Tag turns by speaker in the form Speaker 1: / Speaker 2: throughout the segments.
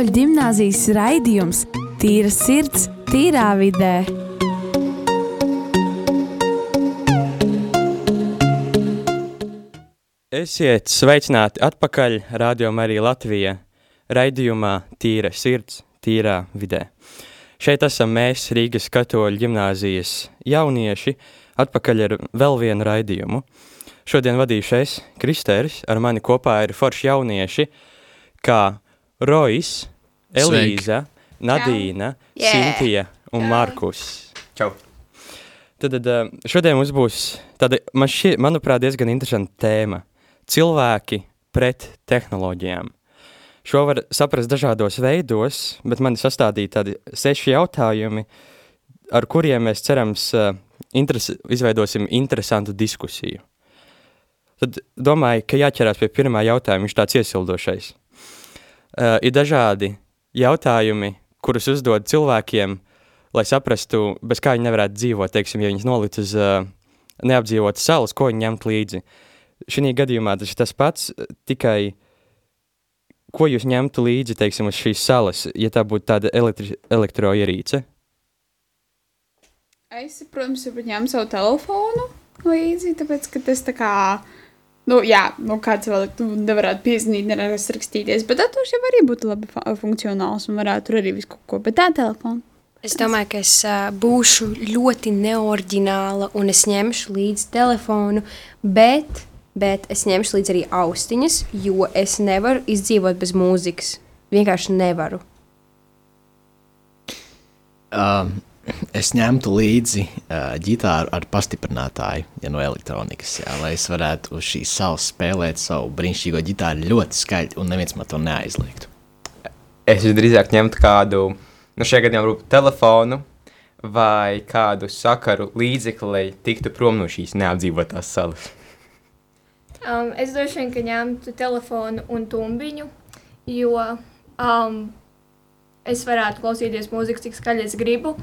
Speaker 1: Katoļu gimnāzijas raidījums Tīra sirds, tīrā vidē.
Speaker 2: Esiet sveicināti atpakaļ Radio Marija Latvija raidījumā Tīra sirds, tīrā vidē. Šeit esam mēs, Rīgas katoļu ģimnāzijas jaunieši, atpakaļ ar vēl vienu raidījumu. Šodien vadīšu es, Kristērs, ar mani kopā ir forši jaunieši, kā Rojas, Elīza, Nadīna,
Speaker 3: Yeah.
Speaker 2: Sintija un Markus. Čau! Tad, tad eh, šodien mums būs tāda, man šķiet, manuprāt, diezgan interesanta tēma. Cilvēki pret tehnoloģijām. Šo var saprast dažādos veidos, bet man ir sastādīti tādi seši jautājumi, ar kuriem mēs cerams uh, interes, izveidosim interesantu diskusiju. Tad domāju, ka jāķerās pie pirmā jautājuma, viņš tāds iesildošais. Uh, ir dažādi jautājumi, kurus uzdod cilvēkiem, lai saprastu, bez kā viņi nevarētu dzīvot, teiksim, ja viņas nolikt uz uh, neapdzīvotas salas, ko viņi ņemt līdzi. Šī gadījumā tas ir tas pats, tikai ko jūs ņemtu līdzi, teiksim, uz šīs salas, ja tā būtu tāda elektri, elektroierīce?
Speaker 3: Es, protams, varu ņemt savu telefonu līdzi, tāpēc, ka tas tā kā, nu, jā, nu, kāds vēl tu nevarētu piezīmēt, nevarētu rakstīties, bet dators jau arī būtu labi funkcionāls un varētu tur arī visu kaut ko, bet tā telefona.
Speaker 4: Es domāju, ka es uh, būšu ļoti neoriģināla un es ņemšu līdzi telefonu, bet, bet es ņemšu līdzi arī austiņas, jo es nevaru izdzīvot bez mūzikas. Vienkārši nevaru.
Speaker 5: Um, es ņemtu līdzi uh, ģitāru ar pastiprinātāju, ja no elektronikas, jā, lai es varētu uz šīs salas spēlēt savu brīnišķīgo ģitāru ļoti skaļi, un neviens man to neaizliegtu.
Speaker 6: Es drīzāk ņemtu kādu, nu, šajā gadījumā varbūt telefonu vai kādu sakaru līdzekli, lai tiktu prom no šīs neapdzīvotās salas.
Speaker 7: Um, es droši vien, ka ņemtu telefonu un tumbiņu, jo um, es varētu klausīties mūziku, cik skaļi es gribu.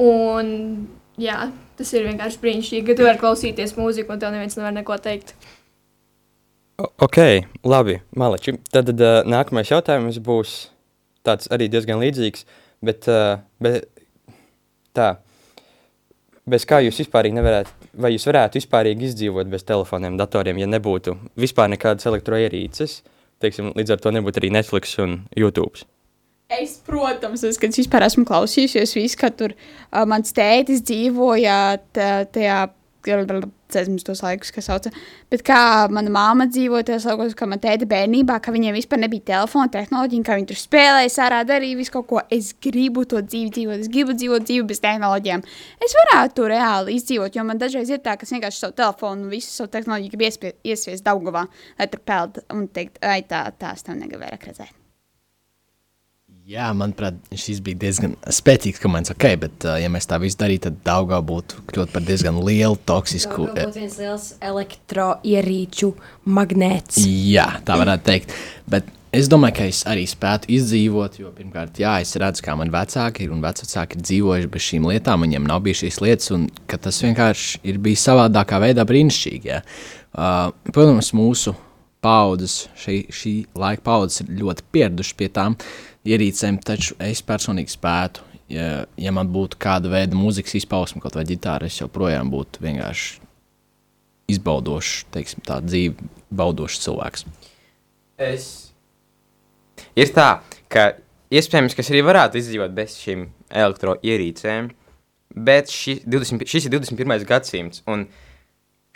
Speaker 7: Un, jā, tas ir vienkārši brīnišķīgi, ka tu vari klausīties mūziku, un tev neviens nevar neko teikt.
Speaker 2: O, ok, labi, maleči. Tad, uh, nākamais jautājums būs tāds arī diezgan līdzīgs, bet, uh, bet tā, bez kā jūs vispārīgi nevarētu, vai jūs varētu vispārīgi izdzīvot bez telefoniem, datoriem, ja nebūtu vispār nekādas elektroierīces, teiksim, līdz ar to nebūtu arī Netflix un YouTube.
Speaker 3: Es, protams, es, kad es vispār esmu klausījusies, visu, ka tur uh, mans tētis dzīvoja tajā, cēsmas tos laikus, kas sauca, bet kā mana māma dzīvoja tajos laikos, kā man tēta bērnībā, ka viņiem vispār nebija telefona tehnoloģija, kā viņi tur spēlēja, sārā darīja visu kaut ko. Es gribu to dzīvi dzīvot, es gribu dzīvot dzīvi bez tehnoloģijām. Es varētu to reāli izdzīvot, jo man dažreiz ir tā, ka es vienkārši savu telefonu un visu savu tehnoloģiju gribu iesviest Daugavā, lai tur peld un teikt, ai tā, tās negribu vairāk redzēt.
Speaker 5: Jā, manuprāt, šis bija diezgan spēcīgs komandas, ok, bet, uh, ja mēs tā visu darītu, tad Daugā būtu kļūt par diezgan lielu toksisku.
Speaker 4: Tas būtu viens liels elektroierīču magnēts.
Speaker 5: Jā, tā varētu teikt. Bet es domāju, ka es arī spētu izdzīvot, jo pirmkārt, jā, es redzu, kā man vecāki ir un vecāki ir dzīvojuši bez šīm lietām, viņiem nav bijušas šīs lietas, un ka tas vienkārši ir bijis savādākā veidā brīnišķīgi. Jā. Uh, protams, mūsu paudzes, šī, šī laika paudzes ir ļoti pieradušas pie tām ierīcēm, taču es personīgi spētu, ja, ja man būtu kāda veida mūzikas izpausme, kaut vai ģitāra, es joprojām būtu vienkārši izbaudošs, teiksim, tā dzīve, baudošs cilvēks.
Speaker 6: Es... Ir tā, ka iespējams, ka es arī varētu izdzīvot bez šīm elektroierīcēm, bet ši, 20, šis ir 21. gadsimts,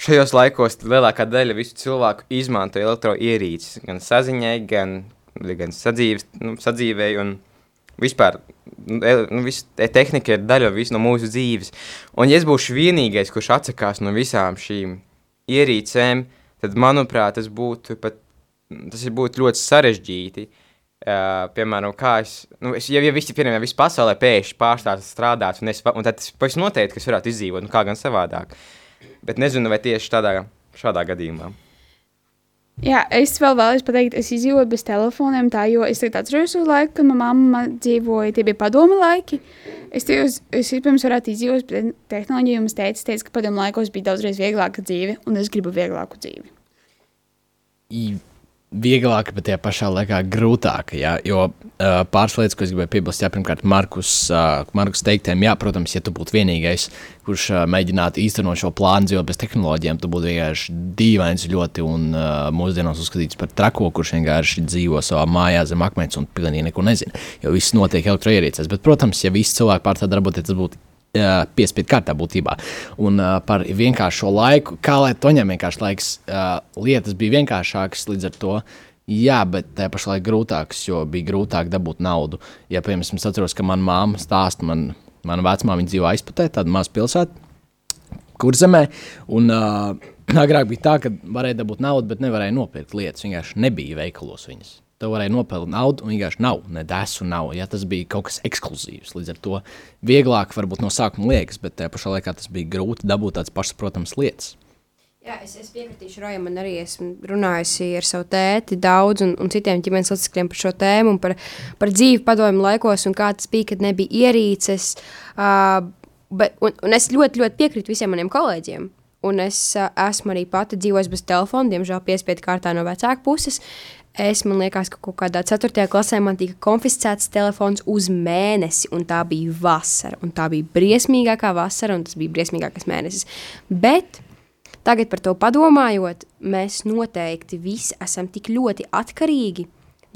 Speaker 6: šajos laikos lielākā daļa visu cilvēku izmanto elektroierīces gan saziņai, gan, gan sadzīves, nu, sadzīvei un vispār. nu, el- Nu, viss te- tehnika ir daļa vis no mūsu dzīves. Un, ja es būšu vienīgais, kurš atsakās no visām šīm ierīcēm, tad, manuprāt, tas būtu pat tas būtu ļoti sarežģīti. Uh, piemēram, kā es, nu, es ja, ja visi, piemēram, visi pasaulē pēkšņi pārstāsta strādāt, un, es, un tad es pavisam noteikti, ka es varētu izdzīvot, nu, kā gan savādāk. Bet nezinu, vai tieši tādā, šādā gadījumā.
Speaker 3: Jā, es vēl vēlos pateikt, es izdzīvoju bez telefoniem, tā, jo es atceros to laiku, kad manā mamma dzīvoja, tie bija padomu laiki. Es tajos, es pirms varētu izdzīvot bez tehnoloģiju, un es teicu, teicu, ka padomu laikos bija daudzreiz vieglāka dzīve, un es gribu vieglāku dzīvi.
Speaker 5: I- vieglāka, bet tajā pašā laikā grūtāka. Jā, jo uh, pāris lietas, ko es gribēju piebilst, jā, pirmkārt, Markus, uh, Markus teiktiem, jā, protams, ja tu būtu vienīgais, kurš uh, mēģinātu īstenot šo plānu dzīvot bez tehnoloģijām, tu būtu vienkārši dīvains ļoti un uh, mūsdienās uzskatīts par trako, kurš vienkārši dzīvo savā mājā zem akmens un pilnīgi neko nezina, jo viss notiek elektroierīcēs. Bet, protams, ja visi cilvēki pār tā darboties, tas būtu piespiedu kārtā būtībā. Un uh, par vienkāršo laiku, kā lai toņam vienkārši laiks, uh, lietas bija vienkāršākas līdz ar to. Jā, bet tajā pašā laikā grūtāks, jo bija grūtāk dabūt naudu. Ja, piemēram, es atceros, ka manā māma stāsta, man, mana vecmāmiņa dzīvo aizputē, tāda maza pilsēta, kur zemē. Un, uh, agrāk bija tā, ka varēja dabūt naudu, bet nevarēja nopirkt lietas. Vienkārši nebija veikalos viņas. Tev varēja nopelnīt naudu, un vienkārši nav, ne desu nav. Ja tas bija kaut kas ekskluzīvs, līdz ar to vieglāk varbūt no sākuma liekas, bet tajā pašā laikā tas bija grūti dabūt tādas pašsaprotamas lietas.
Speaker 4: Jā, es, es piekritīšu Rojam, man arī esmu runājusi ar savu tēti daudz un, un citiem ģimenes locekļiem par šo tēmu un par, par dzīvi padomju laikos un kā tas bija, kad nebija ierīces. Uh, bet, un, un es ļoti, ļoti piekrītu visiem maniem kolēģiem. Un es uh, esmu arī pati dzīvojis bez telefona, diemžēl piespiedu kārtā no vecāku puses. Es, man liekas, ka kaut kādā 4. klasē man tika konfiscēts telefons uz mēnesi, un tā bija vasara. Tā bija briesmīgākā vasara, un tas bija briesmīgākais mēnesis. Bet tagad par to padomājot, mēs noteikti visi esam tik ļoti atkarīgi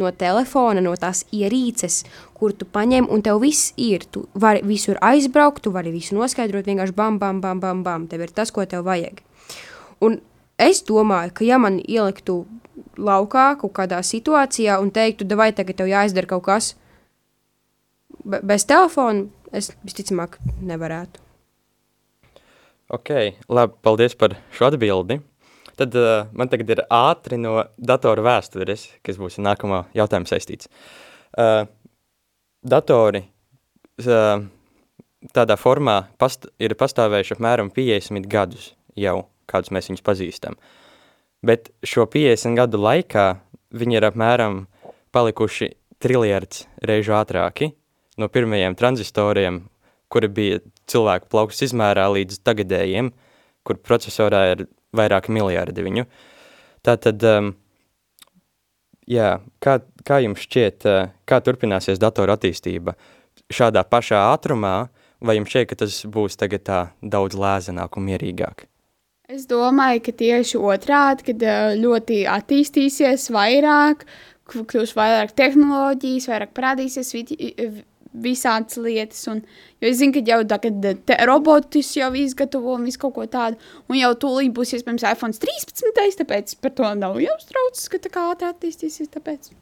Speaker 4: no telefona, no tās ierīces, kur tu paņem, un tev viss ir. Tu vari visur aizbraukt, tu vari visu noskaidrot, vienkārši bam, bam, bam, bam, bam. Tev ir tas, ko tev vajag. Un es domāju, ka ja man ieliktu laukā, kaut kādā situācijā un teiktu, vai tagad tev jāizdara kaut kas Be bez telefona, es visticamāk nevarētu.
Speaker 2: Ok, labi, paldies par šo atbildi. Tad uh, man tagad ir ātri no datora vēstures, kas būs nākamā jautājuma saistīts. Uh, datori uh, tādā formā past ir pastāvējuši apmēram 50 gadus jau, kādus mēs viņus pazīstam. Uh, bet šo 50 gadu laikā viņi ir apmēram palikuši triljards reižu ātrāki no pirmajiem tranzistoriem, kuri bija cilvēku plauks izmērā līdz tagadējiem, kur procesorā ir vairāki miljardi viņu. Tātad, um, jā, kā, kā jums šķiet, uh, kā turpināsies datoru attīstība šādā pašā ātrumā, vai jums šķiet, ka tas būs tagad tā daudz lēzenāk un mierīgāk?
Speaker 3: Es domāju, ka tieši otrādi, kad ļoti attīstīsies vairāk, kļūs vairāk tehnoloģijas, vairāk parādīsies visādas lietas. Un, jo es zinu, ka jau tagad te, robotus jau izgatavo un visu kaut ko tādu, un jau tūlīt būs iespējams iPhone 13, tāpēc par to nav jāuztraucas, ka tā kā ātri attīstīsies. Tāpēc.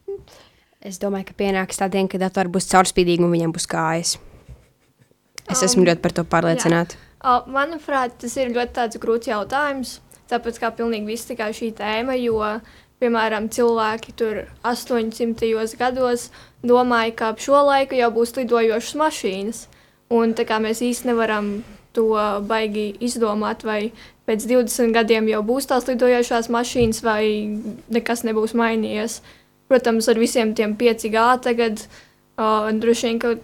Speaker 4: Es domāju, ka pienāks tā diena, kad datori būs caurspīdīgi un viņiem būs kājas. Es esmu um, ļoti par to pārliecināta. Jā.
Speaker 7: Manuprāt, tas ir ļoti grūts jautājums. Tāpēc kā pilnīgi viss tikai šī tēma, jo, piemēram, cilvēki tur 800. gados domāja, ka ap šo laiku jau būs lidojošas mašīnas. Un tā kā mēs īsti nevaram to baigi izdomāt, vai pēc 20 gadiem jau būs tās lidojošās mašīnas, vai nekas nebūs mainījies. Protams, ar visiem tiem 5G tagad uh, droši vien, ka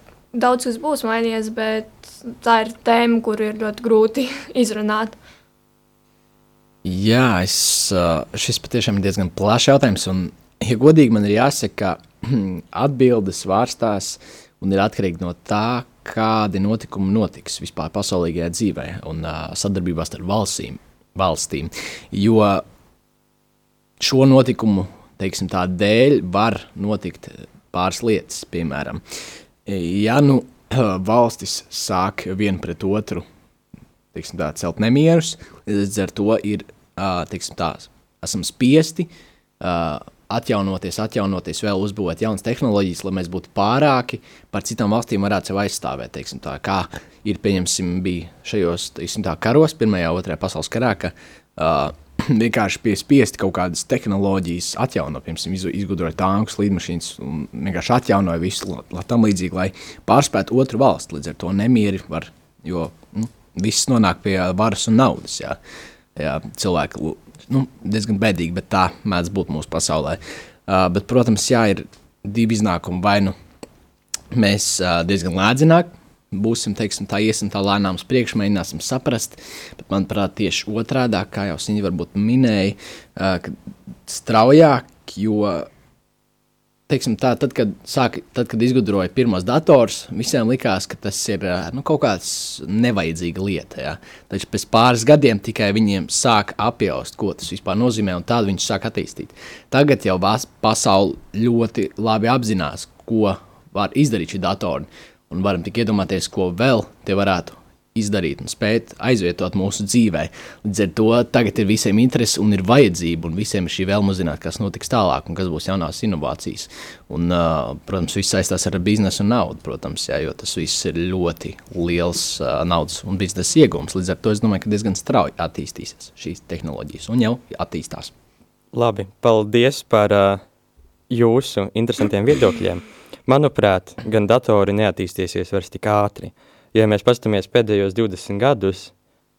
Speaker 7: daudz kas būs mainījies, bet tā ir tēma, kur ir ļoti grūti izrunāt.
Speaker 5: Jā, es, šis patiešām ir diezgan plašs jautājums. Un, ja godīgi man ir jāsaka, ka atbildes vārstās un ir atkarīgi no tā, kādi notikumi notiks vispār pasaulīgajā dzīvē un sadarbībā starp valstīm, valstīm. Jo šo notikumu teiksim, tā dēļ var notikt pāris lietas. Piemēram, ja nu valstis sāk viena pret otru teiksim, tā, celt nemierus. Līdz ar to ir, teiksim, tā, esam spiesti atjaunoties, atjaunoties, vēl uzbūvēt jaunas tehnoloģijas, lai mēs būtu pārāki par citām valstīm, varētu sevi aizstāvēt. Teiksim, tā, kā ir pieņemsim, bija šajos teiksim, tā, karos, Pirmajā Otrajā pasaules karā, ka uh, vienkārši piespiesti kaut kādas tehnoloģijas atjaunot, piemēram, izgudroja tankus, lidmašīnas un vienkārši atjaunoja visu tam līdzīgi, lai pārspētu otru valstu. Līdz ar to nemieri var, jo nu, viss nonāk pie varas un naudas. Jā. Jā, cilvēki nu, diezgan bēdīgi, bet tā mēdz būt mūsu pasaulē. Uh, bet, protams, jā, ir divi iznākumi. Vai nu mēs uh, diezgan lēdzināk būsim, teiksim, tā iesim tā lēnām uz priekšu, mēģināsim saprast. Bet, manuprāt, tieši otrādi, kā jau viņi varbūt minēja, straujāk jo teiksim, tā, tad, kad, sāk, tad, kad izgudroja pirmos dators, visiem likās, ka tas ir nu, kaut kāds nevajadzīga lieta. Ja? Taču pēc pāris gadiem tikai viņiem sāk apjaust, ko tas vispār nozīmē, un tādu viņi sāk attīstīt. Tagad jau pasaule ļoti labi apzinās, ko var izdarīt šī datori, un varam tik iedomāties, ko vēl tie varētu izdarīt un spēt aizvietot mūsu dzīvē. Līdz ar to tagad ir visiem interesi un ir vajadzība, un visiem ir šī vēlme uzzināt, kas notiks tālāk un kas būs jaunās inovācijas. Un, uh, protams, viss saistās ar biznesu un naudu, protams, jā, jo tas viss ir ļoti liels uh, naudas un biznesa iegūms. Līdz ar to es domāju, ka diezgan strauji attīstīsies šīs tehnoloģijas un jau attīstās.
Speaker 2: Labi, paldies par uh, jūsu interesantiem viedokļiem. Manuprāt, gan datori neattīstīsies vairs tik ātri. Ja mēs paskatāmies pēdējos 20 gadus,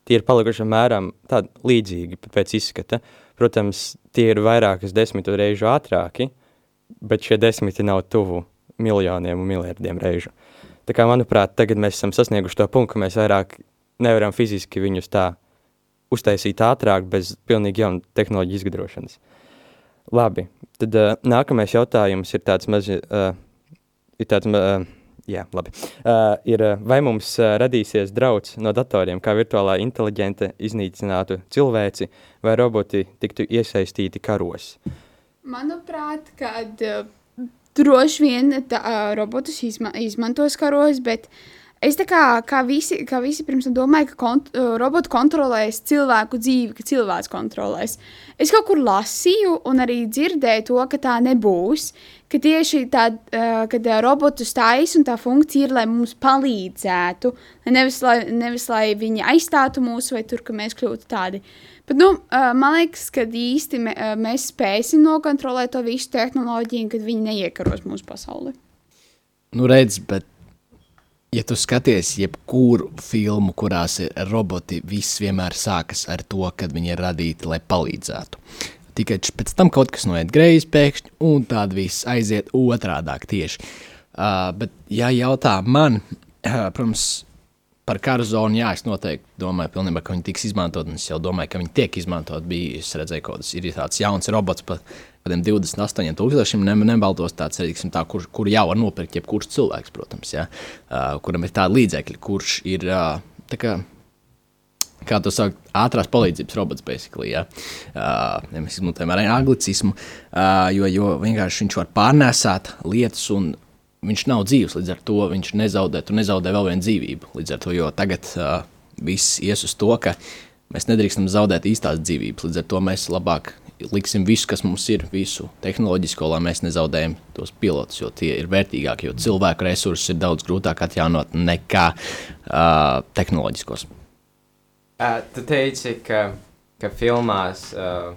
Speaker 2: tie ir palikuši apmēram tādi līdzīgi pēc izskata. Protams, tie ir vairākas desmitu reižu ātrāki, bet šie desmiti nav tuvu miljoniem un miljardiem reižu. Tā kā, manuprāt, tagad mēs esam sasnieguši to punktu, ka mēs vairāk nevaram fiziski viņus tā uztaisīt ātrāk bez pilnīgi jaunu tehnoloģiju izgudrošanas. Labi, tad uh, nākamais jautājums ir tāds maz, uh, ir tāds, uh, Jā, labi. Uh, ir, vai mums uh, radīsies draudz no datoriem, kā virtuālā inteliģente iznīcinātu cilvēci, vai roboti tiktu iesaistīti karos?
Speaker 3: Manuprāt, kad uh, droši vien tā, uh, robotus izma izmantos karos, bet uh, Es tā kā, kā, visi, kā visi pirms tam domāju, ka kont robots kontrolēs cilvēku dzīvi, ka cilvēks kontrolēs. Es kaut kur lasīju un arī dzirdēju to, ka tā nebūs. Ka tieši tāda, uh, kad robotu stājas un tā funkcija ir, lai mums palīdzētu, nevis lai, nevis lai viņi aizstātu mūs vai tur, ka mēs kļūtu tādi. Bet, nu, uh, man liekas, ka īsti mē, uh, mēs spēsim nokontrolēt to visu tehnoloģiju, kad viņi neiekaros mūsu pasauli.
Speaker 5: Nu, redz, bet ja tu skaties jebkuru filmu, kurās ir roboti, viss vienmēr sākas ar to, ka viņi ir radīti, lai palīdzētu. Tikai pēc tam kaut kas noiet greizi pēkšņi, un tāda viss aiziet otrādāk tieši. Uh, bet, ja jautā man, uh, protams, par karu zonu, jā, es noteikti domāju, pilnībā, ka viņi tiks izmantot, un es jau domāju, ka viņi tiek izmantot. Bija, es redzēju, ka tas ir tāds jauns robots, pat kādiem 28 tūkstošiem ne, nebaldos tāds, teiksim, tā, kur, kur jau var nopirkt jebkurš cilvēks, protams, ja, uh, kuram ir tādi līdzekļi, kurš ir uh, tā kā, kā to sauc, ātrās palīdzības robots, basically, ja, uh, ja mēs izmantojam arī anglicismu, uh, jo, jo vienkārši viņš var pārnēsāt lietas un viņš nav dzīves, līdz ar to viņš nezaudē, tu nezaudē vēl vienu dzīvību, līdz ar to, jo tagad uh, viss ies uz to, ka mēs nedrīkstam zaudēt īstās dzīvības, līdz ar to mēs labāk liksim visu, kas mums ir, visu tehnoloģisko, lai mēs nezaudējam tos pilotus, jo tie ir vērtīgāki, jo cilvēku resursus ir daudz grūtāk atjaunot nekā uh, tehnoloģiskos.
Speaker 6: Uh, tu teici, ka, ka filmās uh,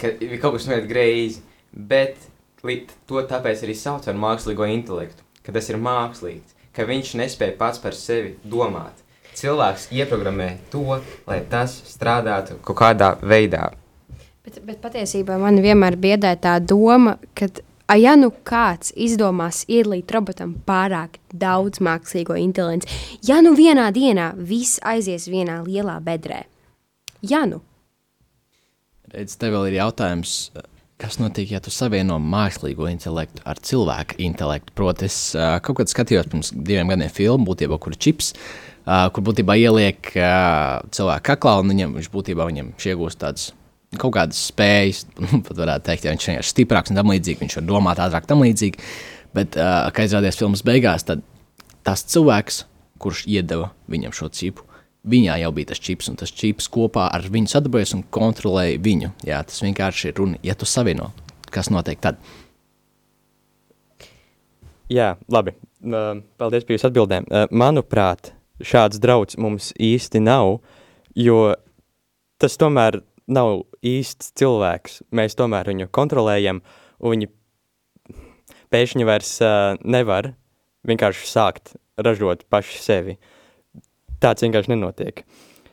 Speaker 6: ka kaut kas noiet greizi, bet to tāpēc arī sauc par mākslīgo intelektu, ka tas ir mākslīgs, ka viņš nespēja pats par sevi domāt. Cilvēks ieprogrammē to, lai tas strādātu kaut kādā veidā.
Speaker 4: Bet, bet patiesībā man vienmēr biedē tā doma, ka, ja nu kāds izdomās ielīt robotam pārāk daudz mākslīgo inteligenci, ja nu vienā dienā viss aizies vienā lielā bedrē, ja nu.
Speaker 5: Redz, tev vēl ir jautājums, kas notiek, ja tu savieno mākslīgo intelektu ar cilvēka intelektu? Proti, es uh, kaut kad skatījos pirms diviem gadiem filmu, būtībā, kur ir čips, uh, kur būtībā ieliek uh, cilvēku kaklā, un viņam, viņš būtībā viņam iegūst tādas kaut kādas spējas, pat varētu teikt, ja viņš ir stiprāks un tam līdzīgi, viņš var domāt ātrāk, tam līdzīgi. Bet, uh, kā izrādījās filmas beigās, tad tas cilvēks, kurš iedeva viņam šo čipu, viņā jau bija tas čips, un tas čips kopā ar viņu sadarbojas un kontrolēja viņu. Jā, tas vienkārši ir runa, ja tu savieno, kas notiek tad.
Speaker 2: Jā, labi. Paldies par jūsu atbildēm. Manuprāt, šāds draudz mums īsti nav, jo tas tomēr nav īsts cilvēks. Mēs tomēr viņu kontrolējam, un viņi pēkšņi vairs uh, nevar vienkārši sākt ražot paši sevi. Tāds vienkārši nenotiek.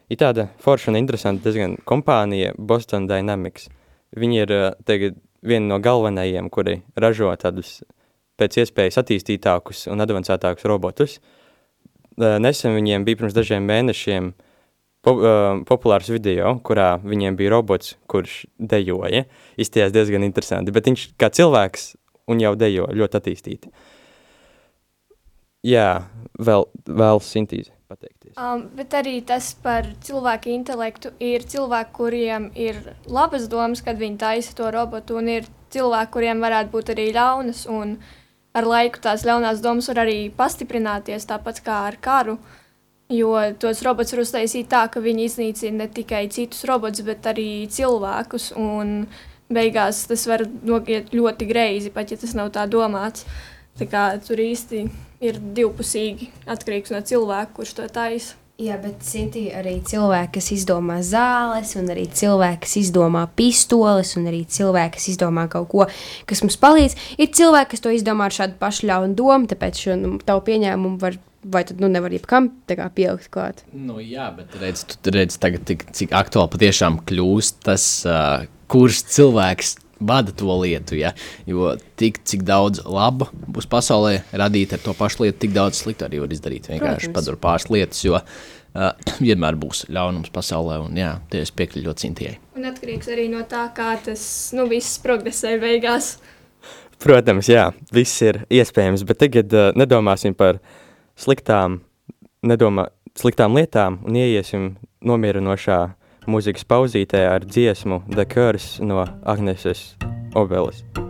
Speaker 2: Ir tāda forša un interesanta diezgan kompānija Boston Dynamics. Viņi ir uh, tagad viena no galvenajiem, kuri ražo tādus pēc iespējas attīstītākus un advancētākus robotus. Uh, nesen viņiem bija pirms dažiem mēnešiem
Speaker 8: po, uh, populārs video, kurā viņiem bija robots, kurš dejoja. Izties diezgan interesanti, bet viņš kā cilvēks un jau dejo ļoti attīstīti. Jā, vēl, vēl sintīzi pateikties.
Speaker 7: Um, bet arī tas par cilvēku intelektu ir cilvēki, kuriem ir labas domas, kad viņi taisa to robotu, un ir cilvēki, kuriem varētu būt arī ļaunas, un ar laiku tās ļaunās domas var arī pastiprināties, tāpat kā ar karu. Jo tos robots var uztaisīt tā, ka viņi iznīcina ne tikai citus robotus, bet arī cilvēkus. Beigās tas var noiet ļoti greizi, pat ja tas nav tā domāts. Tā kā tur īsti ir divpusīgi atkarīgs no cilvēka, kurš to taisa.
Speaker 4: Jā, bet Sinti, arī cilvēki, kas izdomā zāles, un arī cilvēki, kas izdomā pistoles, un arī cilvēki, kas izdomā kaut ko, kas mums palīdz, ir cilvēki, kas to izdomā ar šādu pašu ļaunu domu, tāpēc šo nu, tavu pieņēmumu var. Vai tad nu, nevar jebkam kā, pielikt klāt?
Speaker 5: Nu, jā, bet redz, tu redz, tagad, tik, cik aktuāli patiešām kļūst tas, uh, kurš cilvēks vada to lietu. Ja? Jo tik cik daudz laba būs pasaulē radīt ar to pašu lietu, tik daudz sliktu arī var izdarīt. Vienkārši padarīt pāris lietas, jo uh, vienmēr būs ļaunums pasaulē, un jā, tie es piekrītu ļoti cintījai.
Speaker 7: Un atkarīgs arī no tā, kā tas nu, viss progresē beigās.
Speaker 8: Protams, jā, viss ir iespējams, bet tagad uh, nedomāsim par sliktām, nedomā, sliktām lietām un ieiesim nomierinošā mūzikas pauzītē ar dziesmu The Curse no Agneses Obeles.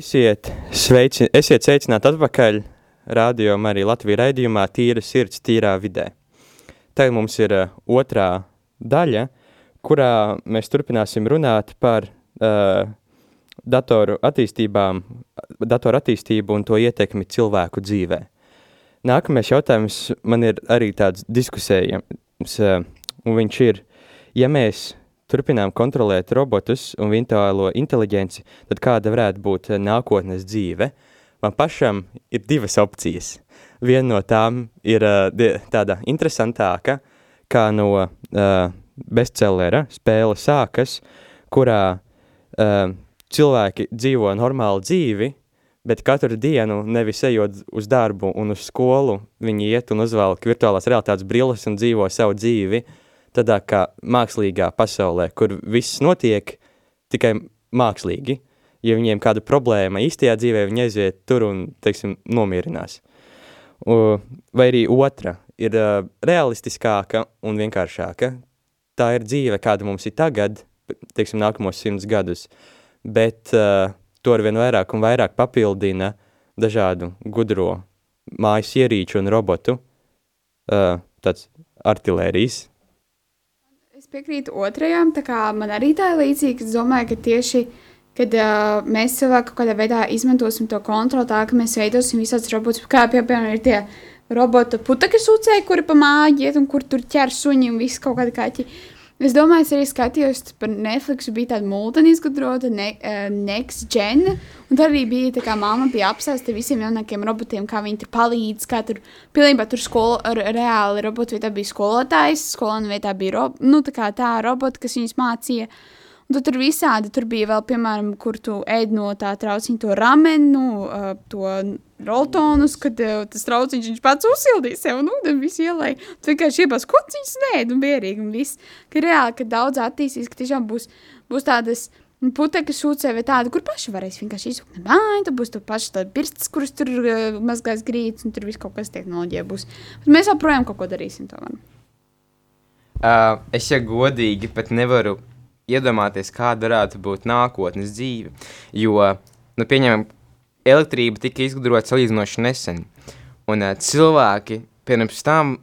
Speaker 2: Esiet, sveici, esiet sveicināti atpakaļ radio arī Latvijas raidījumā Tīra sirds, tīrā vidē. Tagad mums ir uh, otrā daļa, kurā mēs turpināsim runāt par uh, datoru attīstībām, datoru attīstību un to ietekmi cilvēku dzīvē. Nākamais jautājums man ir arī tāds diskusējams, uh, un viņš ir, ja mēs turpinām kontrolēt robotus un virtuālo inteliģenci, tad kāda varētu būt eh, nākotnes dzīve? Man pašam ir divas opcijas. Viena no tām ir uh, tāda interesantāka, kā no uh, bestsellera spēle sākas, kurā uh, cilvēki dzīvo normālu dzīvi, bet katru dienu nevis ejot uz darbu un uz skolu, viņi iet un uzvelk virtuālās realitātes brilles un dzīvo savu dzīvi, uh, tādā kā mākslīgā pasaulē, kur viss notiek tikai mākslīgi. Ja viņiem kāda problēma īstajā dzīvē, viņi aiziet tur un, teiksim, nomierinās. Vai arī otra ir realistiskāka un vienkāršāka. Tā ir dzīve, kāda mums ir tagad, teiksim, nākamos simts gadus, bet uh, to ar vien vairāk un vairāk papildina dažādu gudro mājas ierīču un robotu, uh, tāds artilērijas
Speaker 3: piekrītu otrajam, tā kā man arī tā ir līdzīga. Es domāju, ka tieši kad uh, mēs cilvēki kaut kādā veidā izmantosim to kontroli, tā ka mēs veidosim visādus robotus, kā piemēram ir tie robota putekļu sūcēji, kuri pa māju iet un kur tur ķer suņi un viss kaut kādi kaķi. Es domāju, es arī skatījos par Netflix, bija tāda mūtene izgudrota, ne, uh, Next Gen. Un tur arī bija tā, kā mamma bija apsēsta visiem jaunākiem robotiem, kā viņi tur palīdz, kā tur pilnībā tur skolo, ar, reāli robotu vietā bija skolotājs, skolēnu vietā bija ro, nu, tā, tā robota, kas viņus mācīja. Un tu tur visādi, tur bija vēl, piemēram, kur tu ēd no tā trauciņa to ramenu, uh, to roltonus, kad uh, tas trauciņš viņš pats uzsildīja sev un ūdeni visu ielai. Tu vienkārši iebās kociņus, nē, un bierīgi un viss. Ka reāli, ka daudz attīstīs, ka tiešām būs, būs tādas putekļu šūcē vai tāda, kur paši varēs vienkārši izsūkt no māju, tad būs tur paši tādi pirstas, kurus tur uh, mazgās grītas, un tur viss kaut kas tehnoloģija būs. Bet mēs joprojām kaut ko darīsim to man.
Speaker 6: Uh, es ja godīgi pat nevaru iedomāties, kāda varētu būt nākotnes dzīve. Jo, nu, pieņemam, elektrība tika izgudrota salīdzinoši nesen. Un uh, cilvēki pirms tam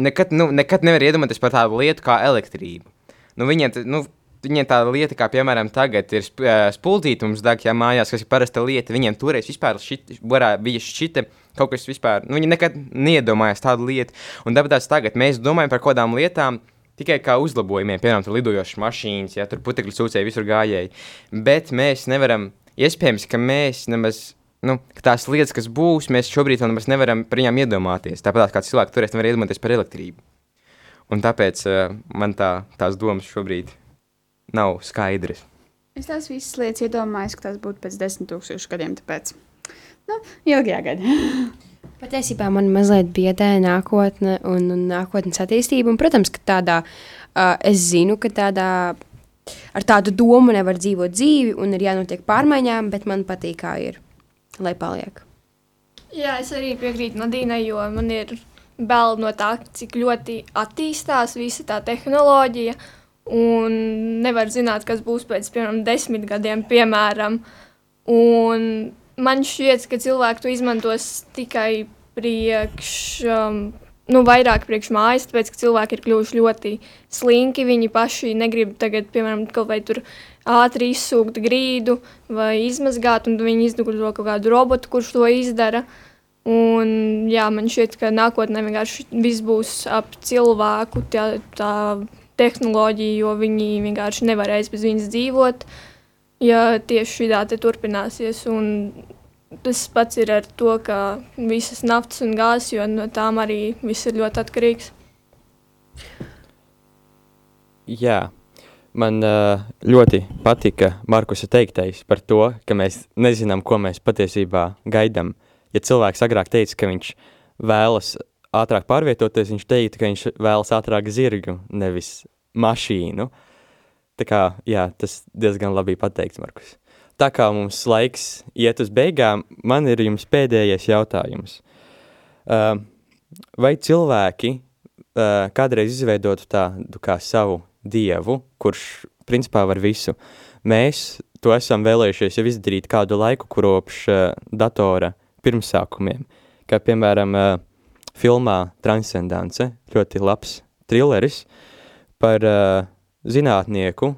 Speaker 6: nekad, nu, nekad nevar iedomāties par tādu lietu kā elektrība. Nu, viņiem, nu, viņiem tāda lieta, kā piemēram tagad ir sp spuldītums deg, ja mājās, kas ir parasta lieta, viņiem toreiz vispār šit, varā, bija šķita kaut kas vispār, nu, viņi nekad neiedomājās tādu lietu. Un tāpēc tagad mēs domājam par kādām lietām, tikai kā uzlabojumiem, piemēram, tur lidojošas mašīnas, ja tur putekļu sūcēji visur gājēji. Bet mēs nevaram, iespējams, ka mēs nemaz. Nu, tās lietas, kas būs, mēs šobrīd vēl nemaz nevaram par viņām iedomāties. Tāpat kā cilvēki toreiz nevar iedomāties par elektrību. Un tāpēc uh, man tā, tās domas šobrīd nav skaidras.
Speaker 3: Es tās visas lietas iedomājos, ka tas būtu pēc desmit tūkstošu gadiem. Tāpēc, nu, ilgajā gadā.
Speaker 4: Patiesībā man mazliet biedē nākotne un, un nākotnes attīstība. Un, protams, ka tādā, uh, es zinu, ka tādā, ar tādu domu nevar dzīvot dzīvi un ir jānotiek pārmaiņām, bet man patīk, kā ir, lai paliek.
Speaker 7: Jā, es arī piekrītu Nadīnai, jo man ir bail no tā, cik ļoti attīstās visa tā tehnoloģija. Un nevar zināt, kas būs pēc, piemēram, desmit gadiem, piemēram. Un man šķiet, ka cilvēki to izmantos tikai priekš, um, nu, vairāk priekš mājas, tāpēc, ka cilvēki ir kļuvuši ļoti slinki. Viņi paši negrib tagad, piemēram, kaut vai tur ātri izsūkt grīdu vai izmazgāt, un viņi izgudro kaut kādu robotu, kurš to izdara. Un, jā, man šķiet, ka nākotnē vienkārši viss būs ap cilvēku, tā, tā tehnoloģija, jo viņi vienkārši nevarēs bez viņas dzīvot. Ja tieši šī tā turpināsies. Un tas pats ir ar to, ka visas naftas un gāzes, jo no tām arī viss ir ļoti atkarīgs.
Speaker 2: Jā, man ļoti patika Markusa teiktais par to, ka mēs nezinām, ko mēs patiesībā gaidām. Ja cilvēks agrāk teica, ka viņš vēlas ātrāk pārvietoties, viņš teica, ka viņš vēlas ātrāk zirgu, nevis mašīnu. Tā kā, jā, tas diezgan labi pateikts, Markus. Tā kā mums laiks iet uz beigām, man ir jums pēdējais jautājums. Uh, vai cilvēki uh, kādreiz izveidotu tādu kā savu dievu, kurš principā var visu, mēs to esam vēlējušies jau izdarīt kādu laiku kopš uh, datora pirmsākumiem. Kā piemēram, uh, filmā Transcendence, ļoti labs trilleris par uh, zinātnieku,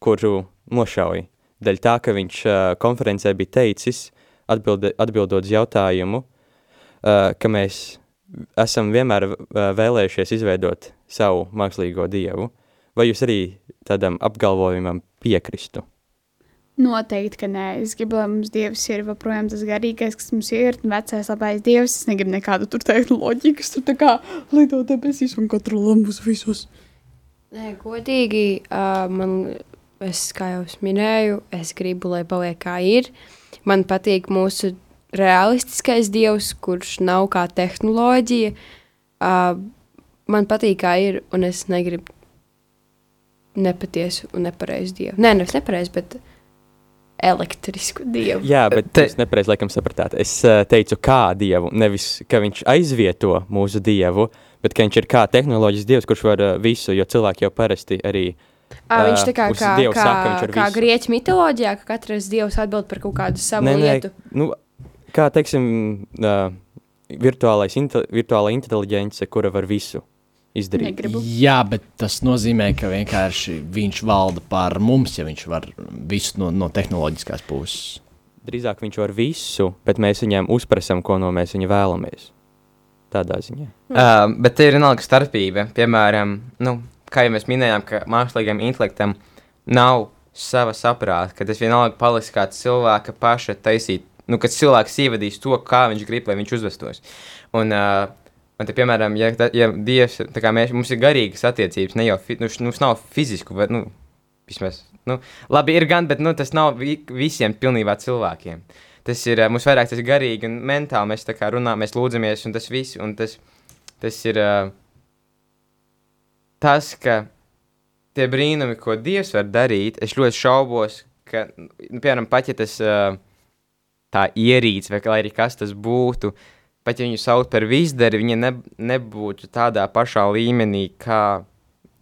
Speaker 2: kuru nošauja. Dēļ tā, ka viņš uh, konferencē bija teicis, atbilde, atbildot uz jautājumu, uh, ka mēs esam vienmēr uh, vēlējušies izveidot savu mākslīgo dievu. Vai jūs arī tādam apgalvojumam piekristu?
Speaker 3: Noteikti, ka nē. Es gribu, lai mums dievs ir joprojām tas garīgais, kas mums ir, un vecais labais dievs. Es negribu nekādu tur tehnoloģiju, kas tur tā kā lido debesīs un kontrolē mūs visus.
Speaker 4: Nē, godīgi, uh, man, es, kā jau es minēju, es gribu, lai paliek kā ir. Man patīk mūsu realistiskais dievs, kurš nav kā tehnoloģija. Uh, man patīk, kā ir, un es negribu nepatiesu un nepareizu dievu. Nē, nevis nepareizu, bet elektrisku dievu.
Speaker 2: Jā, bet
Speaker 6: Te-
Speaker 2: jūs nepareizi laikam sapratāt. Es uh, teicu, kā dievu, nevis ka viņš aizvieto mūsu dievu, bet ka viņš ir kā tehnoloģijas dievs, kurš var uh, visu, jo cilvēki jau parasti arī
Speaker 4: À, viņš tā kā, kā, kā,
Speaker 2: saka,
Speaker 4: kā grieķu mitoloģijā, ka katrs dievs atbild par kaut kādu savu
Speaker 2: Nē, nē,
Speaker 4: lietu.
Speaker 2: nu, kā teiksim, uh, virtuālais, inte, virtuāla inteliģence, kura var visu izdarīt.
Speaker 3: Negribu.
Speaker 5: Jā, bet tas nozīmē, ka vienkārši viņš valda pār mums, ja viņš var visu no, no tehnoloģiskās puses.
Speaker 2: Drīzāk viņš var visu, bet mēs viņam uzprasam, ko no mēs viņa vēlamies. Tādā ziņā.
Speaker 6: Uh, bet ir vienalga starpība. Piemēram, nu, kā jau mēs minējām, ka mākslīgam intelektam nav sava saprāta, ka tas vienalga paliks kā cilvēka paša taisīt. Nu, kad cilvēks ievadīs to, kā viņš grib, lai viņš uzvestos. Un, uh, un te, piemēram, ja, ja Dievs, tā kā mēs, mums ir garīgas attiecības, ne jau fi, nu, mums nav fizisku, vai, nu, vismaz, nu, labi, ir gan, bet nu, tas nav vi, visiem pilnībā cilvēkiem. Tas ir mums vairāk tas garīgi un mentāli. Mēs tā kā runājam, mēs lūdzamies, un tas viss, un tas, tas ir uh, tas, ka tie brīnumi, ko Dievs var darīt, es ļoti šaubos, ka, nu, piemēram, pat ja tas uh, tā ierīce, vai arī kas tas būtu, pat ja viņu sauc par vizdari, viņa ne, nebūtu tādā pašā līmenī kā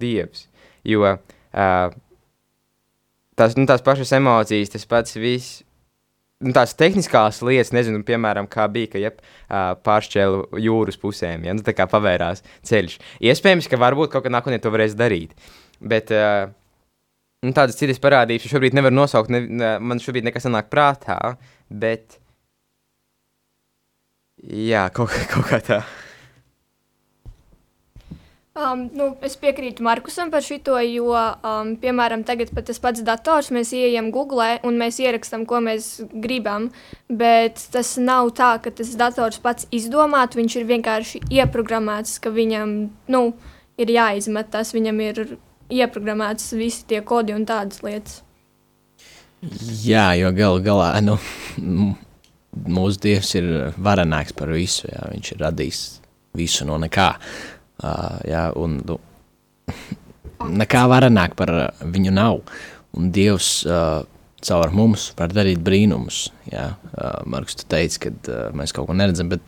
Speaker 6: Dievs. Jo uh, tās, nu, tās pašas emocijas, tas pats viss. Nu, tās tehniskās lietas, nezinu, piemēram, kā bija, ka jeb, pāršķēlu jūras pusēm, ja nu, tā kā pavērās ceļš. Iespējams, ka varbūt kaut kad nākotnē to varēs darīt. Bet uh, nu, tādas citas parādības šobrīd nevar nosaukt, ne, man šobrīd nekas nenāk prātā, bet jā, kaut, kaut kā tā.
Speaker 7: Um, nu, es piekrītu Markusam par šo, jo, um, piemēram, tagad pat tas pats dators, mēs ieejam Google un mēs ierakstām, ko mēs gribam. Bet tas nav tā, ka tas dators pats izdomātu. Viņš ir vienkārši ieprogrammēts, ka viņam nu, ir jāizmet tas, viņam ir ieprogrammēts visi tie kodi un tādas lietas.
Speaker 5: Jā, jo galu galā nu, mūsu dievs ir varenāks par visu. Jā, viņš ir radījis visu no nekā. Uh, jā, un, nu, nekā varenāk par uh, viņu nav. Un dievs uh, caur mums var darīt brīnumus. Jā, uh, Marks, tu teici, ka uh, mēs kaut ko neredzam, bet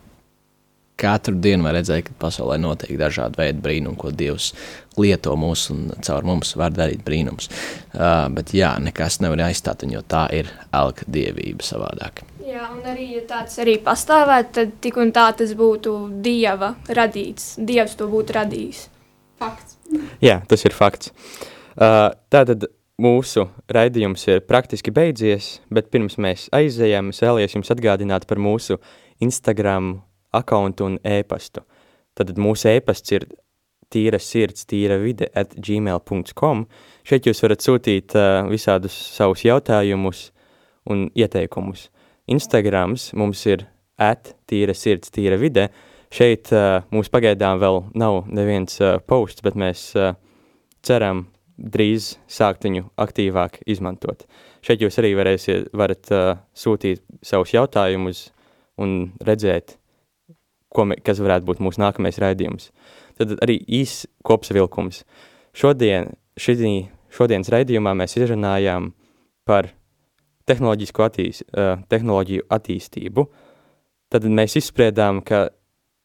Speaker 5: katru dienu var redzēt, ka pasaulē notiek dažādi veidi brīnumi, ko Dievs lieto mūs un caur mums var darīt brīnums. Uh, bet jā, nekas nevar aizstāt jo tā ir elka dievība savādāk.
Speaker 7: Jā, un arī, ja tāds arī pastāvētu, tad tik un tā tas būtu dieva radīts. Dievs to būtu radījis.
Speaker 3: Fakts.
Speaker 2: Jā, tas ir fakts. Uh, tātad mūsu raidījums ir praktiski beidzies, bet pirms mēs aizejam, es vēlējos jums atgādināt par mūsu Instagram akkauntu un e-pastu. Tad mūsu e-pasts ir tīra sirds, tīra vide at gmail.com. Šeit jūs varat sūtīt uh, visādus savus jautājumus un ieteikumus. Instagrams mums ir at tīra sirds, tīra vide. Šeit uh, mums pagaidām vēl nav neviens uh, posts, bet mēs uh, ceram drīz sākt viņu aktīvāk izmantot. Šeit jūs arī varēsiet, varat uh, sūtīt savus jautājumus un redzēt, ko me, kas varētu būt mūsu nākamais raidījums. Tad arī īs kopsavilkums. Šodien, šidī, šodienas raidījumā mēs izrunājām par tehnoloģisko attīs, uh, tehnoloģiju attīstību. Tad mēs izspriedām, ka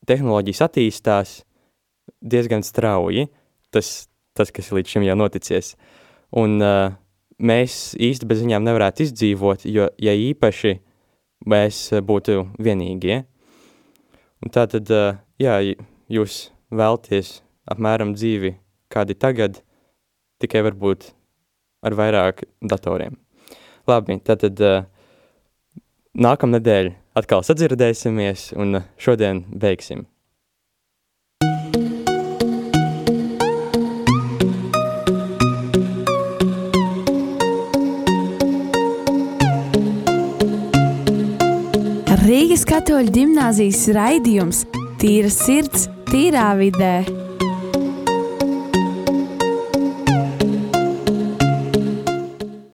Speaker 2: tehnoloģijas attīstās diezgan strauji, tas, tas kas līdz šim jau noticies. Un uh, mēs īsti bez viņām nevarētu izdzīvot, jo, ja īpaši mēs būtu vienīgie. Un tā tad, uh, jā, jūs vēlties apmēram dzīvi kādi tagad, tikai varbūt ar vairāk datoriem. Labi, tātad uh, nākamnedēļ atkal sadzirdēsimies un šodien beigsim.
Speaker 1: Rīgas katoļu ģimnāzijas raidījums Tīra sirds, tīrā vidē.